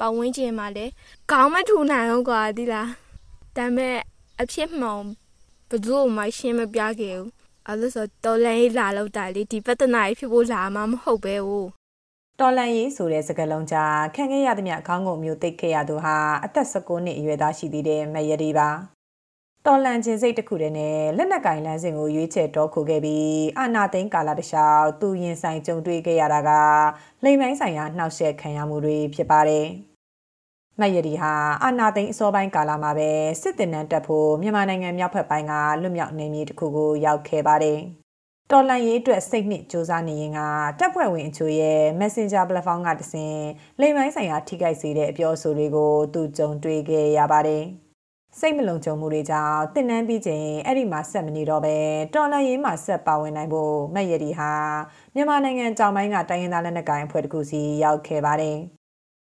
ပတ်ဝန်းကျင်မှာလည်းခေါင်းမထူနိုင်တော့ကွာဒီလားဒါပေမဲ့အဖြစ်မှန်ဘယ်သူမှရှင်းမပြခဲ့ဘူးအဲ့လိုဆိုတော်လန်ရေးလာလို့တာလေဒီပဿနာရေးဖြစ်ဖို့လာမှာမဟုတ်ပဲဟိုတော်လန်ရေးဆိုတဲ့စကားလုံးကြားခံခဲ့ရသမျှခေါင်းကုန်မျိုးသိခဲ့ရသူဟာအသက်19နှစ်အရွယ်သားရှိသေးတဲ့မယရီပါတော်လန်ခြင်းစိတ်တစ်ခုတည်းနဲ့လက်နက်ကင်လန်းစဉ်ကိုရွေးချယ်တော်ခိုခဲ့ပြီးအာနာသိန်းကာလတခြားသူရင်ဆိုင်ကြုံတွေ့ခဲ့ရတာကလိမ်မိုင်းဆိုင်ရာနှောက်ယှက်ခံရမှုတွေဖြစ်ပါတယ်။ မယရီဟာအာနာသိန်းအစောပိုင်းကာလမှာပဲစစ်တင်နန်းတက်ဖို့မြန်မာနိုင်ငံမြောက်ဘက်ပိုင်းကလွတ်မြောက်နေမြေတစ်ခုကိုရောက်ခဲ့ပါတယ်။တော်လန်ရေးအတွက်စိတ်နှစ်စူးစမ်းနေရင်ကတပ်ဖွဲ့ဝင်အချို့ရဲ့ Messenger platform ကတဆင်လိမ်မိုင်းဆိုင်ရာထိခိုက်စေတဲ့အပြောအဆိုတွေကိုသူကြုံတွေ့ခဲ့ရပါတယ်။စိတ်မလုံခြုံမှုတွေကြောင့်တင်နန်းပြီးချိန်အဲ့ဒီမှာဆက်မနေတော့ပဲတော်လန်ရေးမှာဆက်ပါဝင်နိုင်ဖို့မက်ရဒီဟာမြန်မာနိုင်ငံကြောင်ပိုင်းကတိုင်းရင်းသားလက်နက်ကိုင်အဖွဲ့တစ်ခုစီရောက်ခဲ့ပါတယ်။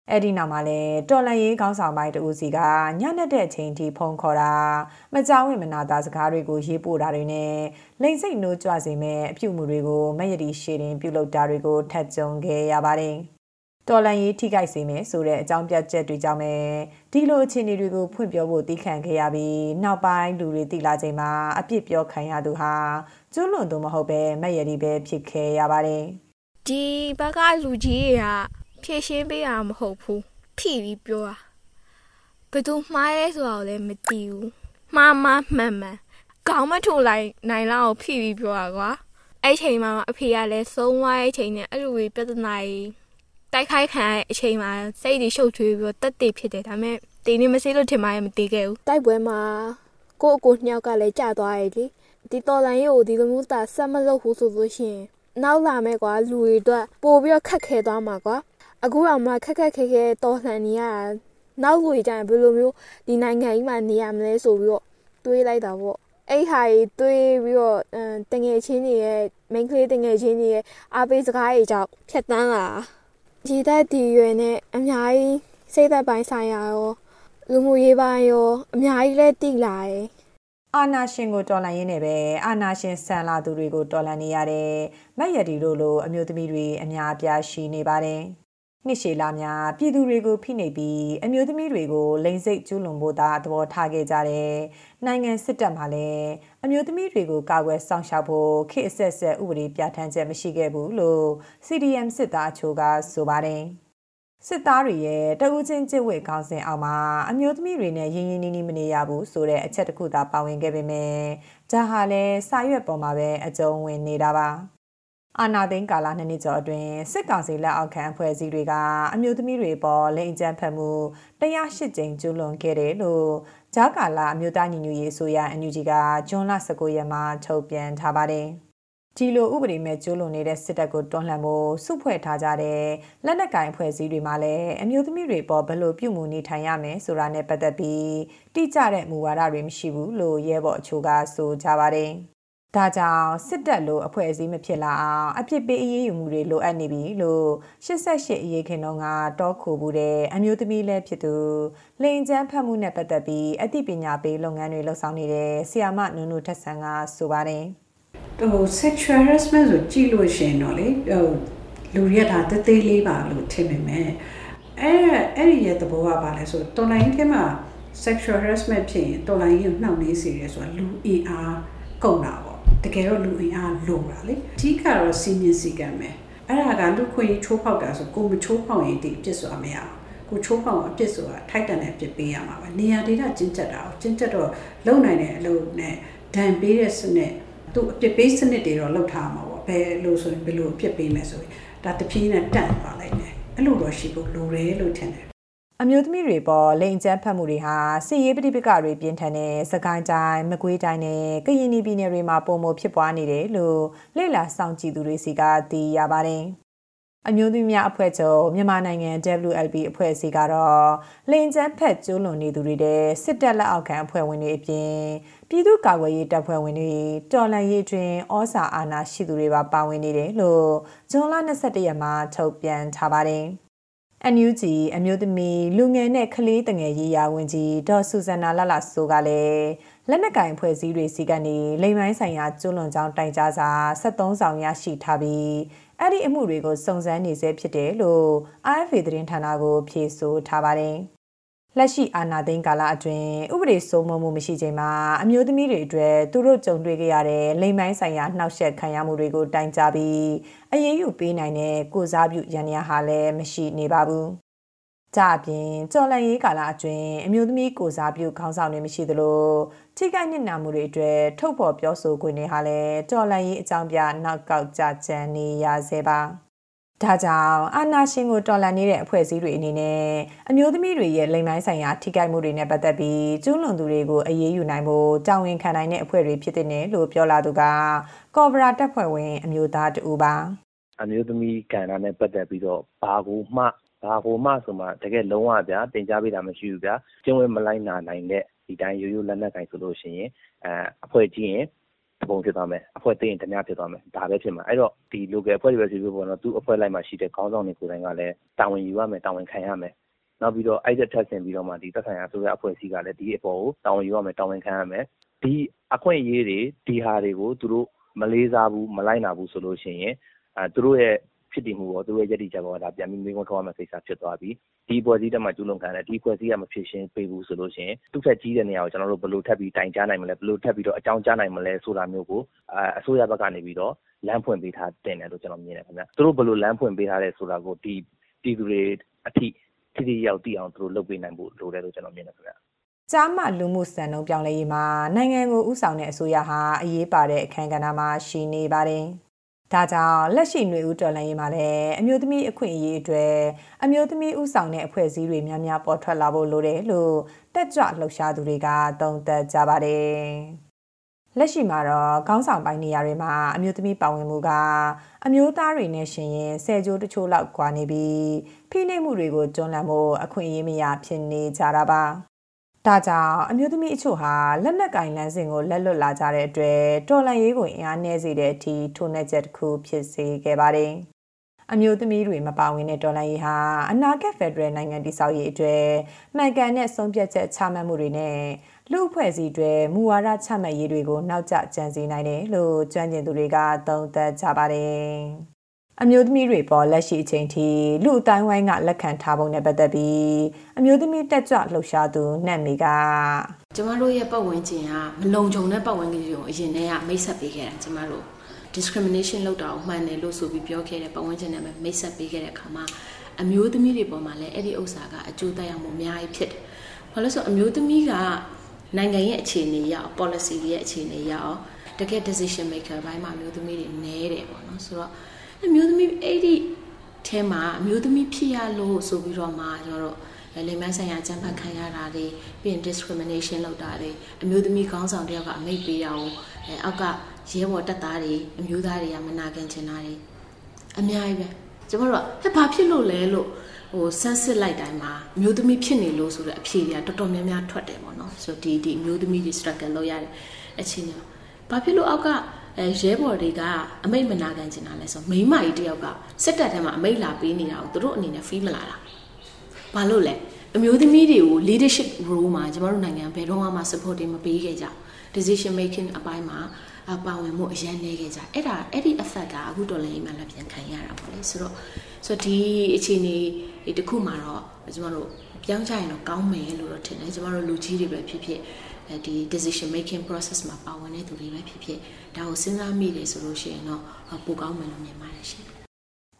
အဲ့ဒီနောက်မှာလဲတော်လန်ရေးခေါင်းဆောင်ပိုင်းတဦးစီကညနေတဲ့အချိန်ထိဖုန်းခေါ်တာမကြောက်ဝင်မနာတာစကားတွေကိုရေးပို့တာတွေနဲ့လိန်စိတ်နှိုးကြွစေမဲ့အပြုမှုတွေကိုမက်ရဒီရှေတင်ပြုလုပ်တာတွေကိုထပ်ကြုံခဲ့ရပါတယ်။တော်လန်ရေးထိခိုက်စေမယ်ဆိုတဲ့အကြောင်းပြချက်တွေကြောင့်ပဲဒီလိုအခြေအနေတွေကိုဖွင့်ပြောဖို့တီးခံခဲ့ရပြီးနောက်ပိုင်းလူတွေတိလာချိန်မှာအပြစ်ပြောခံရသူဟာကျွလွန်သူမဟုတ်ပဲမက်ရည်ပဲဖြစ်ခဲ့ရပါတယ်ဒီဘက်ကလူကြီးတွေက ဖြည့်ရှင်းပေးတာမဟုတ်ဘူးဖြီးပြီးပြောတာဘယ်သူမှားရဲဆိုတာကိုလည်းမသိဘူးမှားမှားမှန်မှန်ကောင်းမထုံလိုက်နိုင်လောက်ဖြီးပြီးပြောတာကွာအဲ့ချိန်မှာအဖေကလည်းဆုံးသွားတဲ့အချိန်နဲ့အဲ့လိုပြဿနာကြီးတိုက်ခိုက်ခံရတဲ့အချိန်မှာစိတ်တွေရှုပ်ထွေးပြီးတက်တေဖြစ်တယ်ဒါပေမဲ့တင်းနေမစေးလို့ထင်မှမတေးခဲ့ဘူးတိုက်ပွဲမှာကိုယ့်အကိုနှစ်ယောက်ကလည်းကြာသွားရည်လေဒီတော်လိုင်းရိုးဒီလိုမျိုးတာဆက်မလုပ်ဘူးဆိုလို့ရှိရင်နောက်လာမဲ့ကွာလူတွေအတွက်ပို့ပြီးတော့ခက်ခဲသွားမှာကွာ အခုတော့မှခက်ခက်ခဲခဲတော်လှန်နေရတာနောက်လူကြရင်ဘယ်လိုမျိုးဒီနိုင်ငံကြီးမှာနေရမလဲဆိုပြီးတော့တွေးလိုက်တာပေါ့အဲ့ဟာကြီးတွေးပြီးတော့တငယ်ချင်းတွေရဲ့ main ကလေးတငယ်ချင်းတွေရဲ့အားပေးစကားတွေကြောင့်ဖြတ်တန်းလာရည်သက်ဒီရွယ်နဲ့အများကြီးစိတ်သက်ပိုင်းဆိုင်ရာရောလူမှုရေးပိုင်းရောအများကြီးလဲတည်လာတယ်အာနာရှင်ကိုတော်လှန်ရင်းနဲ့ပဲအာနာရှင်ဆန်လာသူတွေကိုတော်လှန်နေရတဲ့မက်ရတီတို့လိုအမျိုးသမီးတွေအများအပြားရှိနေပါတယ်။ နှစ်ရှည်လာများပြည်သူတွေကိုဖိနှိပ်ပြီးအမျိုးသမီးတွေကိုလိန်စိတ်ကျူးလွန်ဖို့သာသဘောထားခဲ့ကြတဲ့နိုင်ငံစစ်တပ်မှလည်းအမျိုးသမီးတွေကိုကာကွယ်စောင့်ရှောက်ဖို့ခေတ်အဆက်ဆက်ဥပဒေပြဋ္ဌာန်းချက်မရှိခဲ့ဘူးလို့ CDM စစ်သားအချို့ကဆိုပါတယ်။စစ်သားတွေရဲ့တဦးချင်းကြစ်ဝေခေါင်းစဉ်အောက်မှာအမျိုးသမီးတွေနဲ့ရင်းရင်းနှီးနှီးမနေရဘူးဆိုတဲ့အချက်တစ်ခုသာပါဝင်ခဲ့ပေမဲ့ဒါဟာလည်းစာရွက်ပေါ်မှာပဲအကြုံဝင်နေတာပါ အာနာသိန်းကာလနှစ်နှစ်ကျော်အတွင်းစစ်ကောင်စီလက်အောက်ခံအဖွဲ့အစည်းတွေကအမျိုးသမီးတွေပေါ်လိမ်အကြမ်းဖက်မှု108ကြိမ်ကျူးလွန်ခဲ့တယ်လို့ဂျာကာလာအမျိုးသားညီညွတ်ရေးအစိုးရ NUG ကဇွန်လ19ရက်မှာထုတ်ပြန်ထားပါတယ်။ဒီလိုဥပဒေမဲ့ကျူးလွန်နေတဲ့စစ်တပ်ကိုတွန်းလှန်ဖို့စုဖွဲ့ထားကြတဲ့လက်နက်ကင်အဖွဲ့အစည်းတွေမှာလည်းအမျိုးသမီးတွေပေါ်ဘယ်လိုပြုမှုနေထိုင်ရမယ်ဆိုတာနဲ့ပတ်သက်ပြီးတိကျတဲ့မူဝါဒတွေမရှိဘူးလို့ရဲဘော်အချို့ကဆိုကြပါတယ်။ ဒါကြောင့်စစ်တပ်လိုအဖွဲ့အစည်းမဖြစ်လာအောင်အဖြစ်ပေးအရေးယူမှုတွေလိုအပ်နေပြီလို့88အရေးခင်တော့ကတောခိုမှုတဲ့အမျိုးသမီးလည်းဖြစ်သူလိန်ကျန်းဖတ်မှုနဲ့ပတ်သက်ပြီးအသိပညာပေးလုပ်ငန်းတွေလှုပ်ဆောင်နေတဲ့ဆီယာမနုနုထက်ဆန်ကဆိုပါတယ်ဟို sexual harassment ဆိုကြည့်လို့ရှင်တော့လေဟိုလူရက်တာတသေးလေးပါလို့ထင်ပေမဲ့အဲ့အဲ့ဒီရဲ့သဘောကဘာလဲဆိုတော်လိုင်းထဲမှာ sexual harassment ဖြစ်ရင်တော်လိုင်းကိုနှောက်နှေးစေတယ်ဆိုတာလူအင်အားကုန်တာပေါ့ တကယ်တော့လူအင်အားလိုတာလေအဓိကတော့စီမင်းစီကံပဲအဲ့ဒါကလူခွင့်ချိုးဖောက်တာဆိုကိုမချိုးဖောက်ရင်ဒီအပြစ်ဆိုတာမရဘူးကိုချိုးဖောက်အပြစ်ဆိုတာထိုက်တန်တဲ့အပြစ်ပေးရမှာပဲနေရာဒေသကျဉ်ကျက်တာကိုကျဉ်ကျက်တော့လုံနိုင်တဲ့အလုပ်နဲ့ဒဏ်ပေးတဲ့စနစ်သူအပြစ်ပေးစနစ်တွေတော့လုပ်ထားမှာပေါ့ဘယ်လိုဆိုရင်ဘယ်လိုအပြစ်ပေးမယ်ဆိုရင်ဒါတပြေးနဲ့တန့်သွားလိုက်တယ်အဲ့လိုတော့ရှိဖို့လိုတယ်လို့ထင်တယ် အမျိုးသမီးတွေပေါ်လိန်ကျန်းဖတ်မှုတွေဟာစစ်ရေးပဋိပက္ခတွေပြင်းထန်တဲ့စကိုင်းတိုင်းမကွေးတိုင်းနဲ့ကရင်ပြည်နယ်တွေမှာပုံမဖြစ်ပွားနေတယ်လို့လေ့လာစောင့်ကြည့်သူတွေစီကသိရပါတယ်။အမျိုးသမီးများအဖွဲ့ချုပ်မြန်မာနိုင်ငံ WLB အဖွဲ့အစည်းကတော့လင်ကျန်းဖက်ကျိုးလွန်နေသူတွေတဲ့စစ်တပ်လက်အောက်ခံအဖွဲ့ဝင်တွေအပြင်ပြည်သူ့ကာကွယ်ရေးတပ်ဖွဲ့ဝင်တွေတော်လှန်ရေးတွင်ဩစာအာဏာရှိသူတွေပါပါဝင်နေတယ်လို့ဇွန်လ22ရက်မှာထုတ်ပြန်ထားပါတယ်။ NUG အမျိုးသမီးလူငယ်နဲ့ကလေးတငယ်ရေးရာဝန်ကြီးဒေါ်ဆူဇန်နာလလဆိုကလည်းလက်နက်ကင်ဖွဲ့စည်းတွေစီကနေလိမ်မိုင်းဆိုင်ရာကျွလွန်ကြောင်းတိုင်ကြားစာ73ဆောင်ရရှိထားပြီးအဲ့ဒီအမှုတွေကိုစုံစမ်းနေဆဲဖြစ်တယ်လို့ RFA သတင်းဌာနကိုဖြေဆိုထားပါတယ်။ လက်ရှိအာဏာသိမ်းကာလအတွင်းဥပဒေစိုးမိုးမှုမရှိချိန်မှာအမျိုးသမီးတွေအတွက်သူတို့ကြုံတွေ့ခဲ့ရတဲ့လိမ်မိုင်းဆိုင်ရာနှောက်ယှက်ခံရမှုတွေကိုတိုင်ကြားပြီးအရေးယူပေးနိုင်တဲ့ကိုစားပြုရန်ရာဟာလည်းမရှိနေပါဘူး။ကြအပြင်ကြော်လန်ရေးကာလအတွင်းအမျိုးသမီးကိုစားပြုခေါင်းဆောင်တွေမရှိသလိုထိခိုက်နစ်နာမှုတွေအတွက်ထုတ်ဖော်ပြောဆိုခွင့်တွေဟာလည်းကြော်လန်ရေးအကြောင်းပြနောက်ကောက်ကြကြံနေရစေပါ ဒါကြောင့်အာနာရှင်ကိုတော်လှန်နေတဲ့အဖွဲ့အစည်းတွေအနေနဲ့အမျိုးသမီးတွေရဲ့လိမ်မိုင်းဆိုင်ရာထိခိုက်မှုတွေနဲ့ပတ်သက်ပြီးကျူးလွန်သူတွေကိုအရေးယူနိုင်ဖို့တာဝန်ခံနိုင်တဲ့အဖွဲ့တွေဖြစ်တဲ့လို့ပြောလာသူကကော်ဗရာတပ်ဖွဲ့ဝင် အမျိုးသားတူပါအမျိုးသမီးကဏ္ဍနဲ့ပတ်သက်ပြီးတော့ဘာကိုမှဘာကိုမှဆိုမှတကယ်လုံးဝဗျာတင်ကြားပေးတာမရှိဘူးဗျာကျင့်ဝတ်မလိုက်နာနိုင်တဲ့ဒီတိုင်းရိုးရိုးလက်နက်ကင်ဆိုလို့ရှိရင်အဲအဖွဲ့ကြီးရင် တပုံဖြစ်သွားမယ်အဖွဲ့သိရင်တ냐ဖြစ်သွားမယ်ဒါပဲဖြစ်မှာအဲ့တော့ဒီ local အဖွဲ့တွေပဲဖြစ်ဖြစ်ပေါ့နော်သူ့အဖွဲ့လိုက်မှာရှိတဲ့ခေါင်းဆောင်တွေကိုယ်တိုင်ကလည်းတာဝန်ယူရမယ်တာဝန်ခံရမယ်နောက်ပြီးတော့အဲ့တဲ့ထက်ဆင်ပြီးတော့မှဒီသက်ဆိုင်ရာဆိုရအဖွဲ့အစည်းကလည်းဒီအပေါ်ကိုတာဝန်ယူရမယ်တာဝန်ခံရမယ်ဒီအခွင့်အရေးတွေဒီဟာတွေကိုသူတို့မလေးစားဘူးမလိုက်နာဘူးဆိုလို့ရှိရင်အဲသူတို့ရဲ့ ဖြစ်တည်မှုရော သူတို့ရဲ့ရည်တည်ချက်ရောဒါပြန်ပြီးမေးခွန်းထုတ်ရမယ့်ကိစ္စဖြစ်သွားပြီ ဒီအဖွဲ့အစည်းတက်မှာ ကျူးလွန်ခံတယ်ဒီအဖွဲ့အစည်းက မဖြစ်ရှင်းပေးဘူးဆိုလို့ရှိရင် သူ့ထက်ကြီးတဲ့နေရာကို ကျွန်တော်တို့ ဘယ်လိုထပ်ပြီးတိုင်ကြားနိုင်မလဲ ဘယ်လိုထပ်ပြီးတော့ အကြောင်းကြားနိုင်မလဲဆိုတာမျိုးကိုအအစိုးရဘက်ကနေပြီးတော့ လမ်းဖွင့်ပေးထားတင်တယ်လို့ ကျွန်တော်မြင်တယ်ခင်ဗျ သူတို့ဘယ်လိုလမ်းဖွင့်ပေးထားလဲဆိုတာကို ဒီပြည်သူတွေအထိ ထိထိရောက်တည်အောင် သူတို့လုပ်ပေးနိုင်ဖို့လိုတယ်လို့ ကျွန်တော်မြင်တယ်ခင်ဗျကြားမ လူမှုစံနှုန်းပြောင်းလဲရေးမှာ နိုင်ငံကိုဥဆောင်တဲ့အစိုးရဟာ အရေးပါတဲ့ အခမ်းကဏ္ဍမှာ ရှိနေပါတယ်။ ဒါကြောင့်လက်ရှိຫນွေဦးတော်လှန်ရေးမှာလည်းအမျိုးသမီးအခွင့်အရေးအတွက်အမျိုးသမီးဥဆောင်တဲ့အဖွဲ့အစည်းတွေများများပေါ်ထွက်လာဖို့လိုတယ်လို့တက်ကြွလှုပ်ရှားသူတွေကသုံးသပ်ကြပါတယ်။လက်ရှိမှာတော့ခေါင်းဆောင်ပိုင်းနေရာတွေမှာအမျိုးသမီးပါဝင်မှုကအမျိုးသားတွေနဲ့ရှင်ရင်ဆယ်ကြိုးတချို့လောက်ကွာနေပြီးဖိနှိပ်မှုတွေကိုတွန်းလှန်ဖို့အခွင့်အရေးမရဖြစ်နေကြတာပါ။ ဒါကြောင့်အမျိုးသမီးအချို့ဟာလက်နက်ကင်လန်းစဉ်ကိုလက်လွတ်လာကြတဲ့အတွက်တော်လန်ရေးကိုအင်အားနည်းစေတဲ့အထိထိုးနှက်ချက်တစ်ခုဖြစ်စေခဲ့ပါတယ်။အမျိုးသမီးတွေမပါဝင်တဲ့တော်လန်ရေးဟာအနာဂတ်ဖက်ဒရယ်နိုင်ငံတည်ဆောက်ရေးအတွက်မှန်ကန်တဲ့ဆုံးဖြတ်ချက်ချမှတ်မှုတွေနဲ့လူအဖွဲ့အစည်းတွေမူဝါဒချမှတ်ရေးတွေကိုနောက်ကျကြံစည်နိုင်တယ်လို့ကျွမ်းကျင်သူတွေကသုံးသပ်ကြပါတယ်။ အမျိုးသမီးတွေပေါ်လက်ရှိအချိန်ထိလူအတိုင်းဝိုင်းကလက်ခံထားပုံနဲ့ပတ်သက်ပြီးအမျိုးသမီးတက်ကြွလှုပ်ရှားသူနှက်မီကကျမတို့ရဲ့ပတ်ဝန်းကျင်ကမလုံခြုံတဲ့ပတ်ဝန်းကျင်ကိုအရင်တည်းကမိတ်ဆက်ပေးခဲ့တာကျမတို့ discrimination လုပ်တာကိုမှန်တယ်လို့ဆိုပြီးပြောခဲ့တဲ့ပတ်ဝန်းကျင်နဲ့မိတ်ဆက်ပေးခဲ့တဲ့အခါမှာအမျိုးသမီးတွေပေါ်မှာလည်းအဲ့ဒီဥစ္စာကအကျိုးသက်ရောက်မှုအများကြီးဖြစ်တယ်။ဘာလို့ဆိုအမျိုးသမီးကနိုင်ငံရဲ့အခြေအနေရအောင် policy ရဲ့အခြေအနေရအောင်တကယ် decision maker ဘိုင်းမှာအမျိုးသမီးတွေနဲတယ်ပေါ့နော်ဆိုတော့ အမျိုးသမီးအဲ့ဒီထဲမှာအမျိုးသမီးဖြစ်ရလို့ဆိုပြီးတော့မှကျွန်တော်တို့လိမ်မဆိုင်ရာအကြမ်းဖက်ခံရတာတွေပြီးရင် discrimination လုပ်တာတွေအမျိုးသမီးခေါင်းဆောင်တယောက်ကအမိတ်ပေးတာကိုအဲအောက်ကရဲဘော်တပ်သားတွေအမျိုးသားတွေကမနာခံချင်တာတွေအများကြီးပဲကျွန်တော်တို့ကဟဲ့ဘာဖြစ်လို့လဲလို့ဟိုဆန်းစစ်လိုက်တိုင်းမှာအမျိုးသမီးဖြစ်နေလို့ဆိုတဲ့အဖြေတွေကတော်တော်များများထွက်တယ်ပေါ့နော်ဆိုတော့ဒီဒီအမျိုးသမီးတွေ struggle လုပ်ရတဲ့အချိန်တွေဘာဖြစ်လို့အောက်က အဲရဲဘော်တွေကအမိတ်မနာခံချင်တာလဲဆိုမိမကြီးတယောက်ကစစ်တပ်ထဲမှာအမိတ်လာပေးနေတာကိုသူတို့အနေနဲ့ feel မလာတာဘာလို့လဲအမျိုးသမီးတွေကို leadership role မှာကျမတို့နိုင်ငံဘယ်တော့မှ support မပေးခဲ့ကြ decision making အပိုင်းမှာပါဝင်မှုအရန်နေခဲ့ကြအဲ့ဒါအဲ့ဒီ effect ကအခုတော်လည်းအိမ်မှာလည်းပြန်ခံရတာပေါ့လေဆိုတော့ဆိုတော့ဒီအခြေအနေဒီတစ်ခုမှာတော့ကျမတို့ပြောင်းကြရင်တော့ကောင်းမယ်လို့တော့ထင်တယ်ကျမတို့လူကြီးတွေပဲဖြစ်ဖြစ် ဒီ decision making process မှာပါဝင်တဲ့သူတွေပဲဖြစ်ဖြစ်ဒါကိုစဉ်းစားမိတယ်ဆိုလို့ရှိရင်တော့ပိုကောင်းမယ်လို့မြင်ပါတယ်ရှင်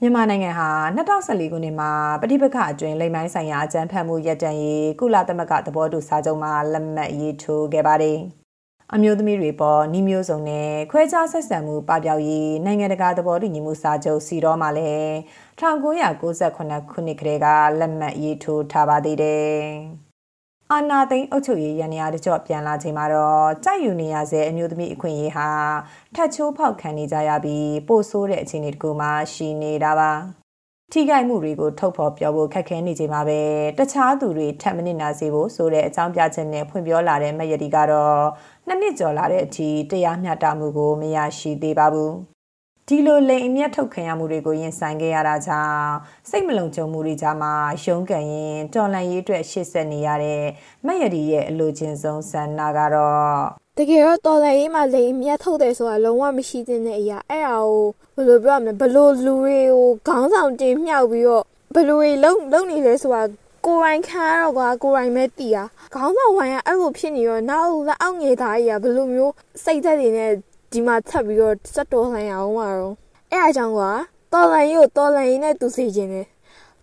မြန်မာနိုင်ငံဟာ2014ခုနှစ်မှာပဋိပက္ခအတွင်းလိမ်မိုင်းဆိုင်ရာအကြမ်းဖက်မှုရပ်တန့်ရေးကုလသမဂ္ဂသဘောတူစာချုပ်မှာလက်မှတ်ရေးထိုးခဲ့ပါတယ်။အမျိုးသမီးတွေပေါ်နှီးမျိုးစုံနဲ့ခွဲခြားဆက်ဆံမှုပပျောက်ရေးနိုင်ငံတကာသဘောတူညီမှုစာချုပ်စီတော့မှာလည်း1998ခုနှစ်ကတည်းကလက်မှတ်ရေးထိုးထားပါသေးတယ်။ အာနာသိန်းအုပ်ချုပ်ရေးရန်ရာတကြော့ပြန်လာချိန်မှာတော့ကြိုက်ယူနေရစေအမျိုးသမီးအခွင့်အရေးဟာထတ်ချိုးဖောက်ခံနေကြရပြီးပို့ဆိုးတဲ့အခြေအနေတကူမှရှိနေတာပါထိခိုက်မှုတွေကိုထုတ်ဖော်ပြောဖို့ခက်ခဲနေချိန်မှာပဲတခြားသူတွေထပ်မနစ်နာစေဖို့ဆိုတဲ့အကြောင်းပြချက်နဲ့ဖွင့်ပြောလာတဲ့မယတိကတော့နှစ်နှစ်ကျော်လာတဲ့အထိတရားမျှတမှုကိုမရရှိသေးပါဘူး ဒီလိုလိန်အမျက်ထုတ်ခံရမှုတွေကိုရင်ဆိုင်ခဲ့ရတာကြောင့်စိတ်မလုံခြုံမှုတွေကြားမှာရုန်းကန်ရင်တော်လန်ရေးအတွက်ရှေ့ဆက်နေရတဲ့မက်ရဒီရဲ့အလိုချင်ဆုံးဆန္ဒကတော့တကယ်တော့တော်လည်းရေးမှာလိန်အမျက်ထုတ်တယ်ဆိုတာလုံးဝမရှိသင့်တဲ့အရာအဲ့ဒါကိုဘယ်လိုပြောရမလဲဘယ်လိုလူတွေကိုခေါင်းဆောင်တင်မြှောက်ပြီးတော့ဘယ်လိုတွေလုံလုံနေလဲဆိုတာကိုယ်တိုင်ခံရတော့ကွာကိုယ်တိုင်ပဲတည်တာခေါင်းဆောင်ဝိုင်းကအဲ့လိုဖြစ်နေတော့နောက်လက်အောက်ငယ်သားကြီးကဘယ်လိုမျိုးစိတ်သက်တွေနဲ့ ဒီမှာထပ်ပြီးတော့စက်တော်လှန်ရအောင်ပါတော့အဲ့အကြောင်းကွာတော်လန်ကြီးကိုတော်လန်ကြီးနဲ့သူစီခြင်းတယ်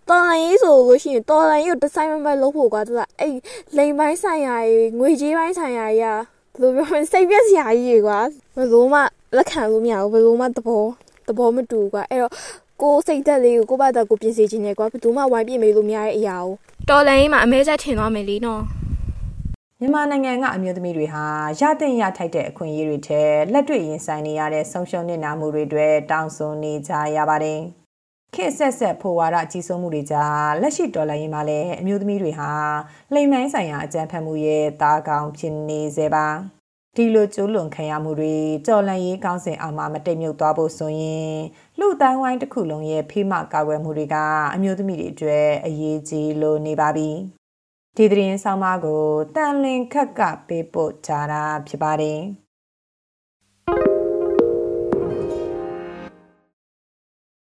တော်လန်ရေးဆိုလို့ရှိရင်တော်လန်ရေးကိုဒီဇိုင်းမမလုပ်ဖို့ကွာသူကအဲ့လိန်ပိုင်းဆိုင်ရာကြီးငွေကြေးပိုင်းဆိုင်ရာကြီးကဘယ်လိုပြောမလဲစိတ်ပြက်စရာကြီးတွေကွာဘယ်လိုမှလက်ခံလို့မရဘူးဘယ်လိုမှသဘောသဘောမတူကွာအဲ့တော့ကိုစိတ်သက်လေးကိုကိုယ့်ဘာသာကိုပြင်ဆင်ခြင်းနဲ့ကွာဘယ်သူမှဝိုင်းပြမေးလို့မရတဲ့အရာကိုတော်လန်ရေးမှာအမဲဆက်ထင်သွားမယ်လीနော် မြန်မာနိုင်ငံကအမျိုးသမီးတွေဟာရတဲ့ရထိုက်တဲ့အခွင့်အရေးတွေထဲလက်တွေ့ရင်ဆိုင်နေရတဲ့ဆုံးရှုံးနေနာမှုတွေအတွက်တောင်းဆိုနေကြရပါတယ်။ခေတ်ဆက်ဆက်ဖိုဝါဒကြီးစိုးမှုတွေကြားလက်ရှိဒေါ်လာရင်းမှာလည်းအမျိုးသမီးတွေဟာလိမ်မိုင်းဆိုင်ရာအကြံဖတ်မှုရဲ့တာကောင်ဖြစ်နေစေပါဒီလိုကျိုးလွန်ခံရမှုတွေကြော်လန့်ရေးကောင်းစဉ်အောင်မှမတိတ်မြုပ်သွားဖို့ဆိုရင်လူတိုင်းဝိုင်းတစ်ခုလုံးရဲ့ဖိမကာကွယ်မှုတွေကအမျိုးသမီးတွေအတွက်အရေးကြီးလို့နေပါပြီ ဒီသတင်းဆောင်မကိုတန်လင်ခက်ကပေးပို့ကြတာဖြစ်ပါတယ်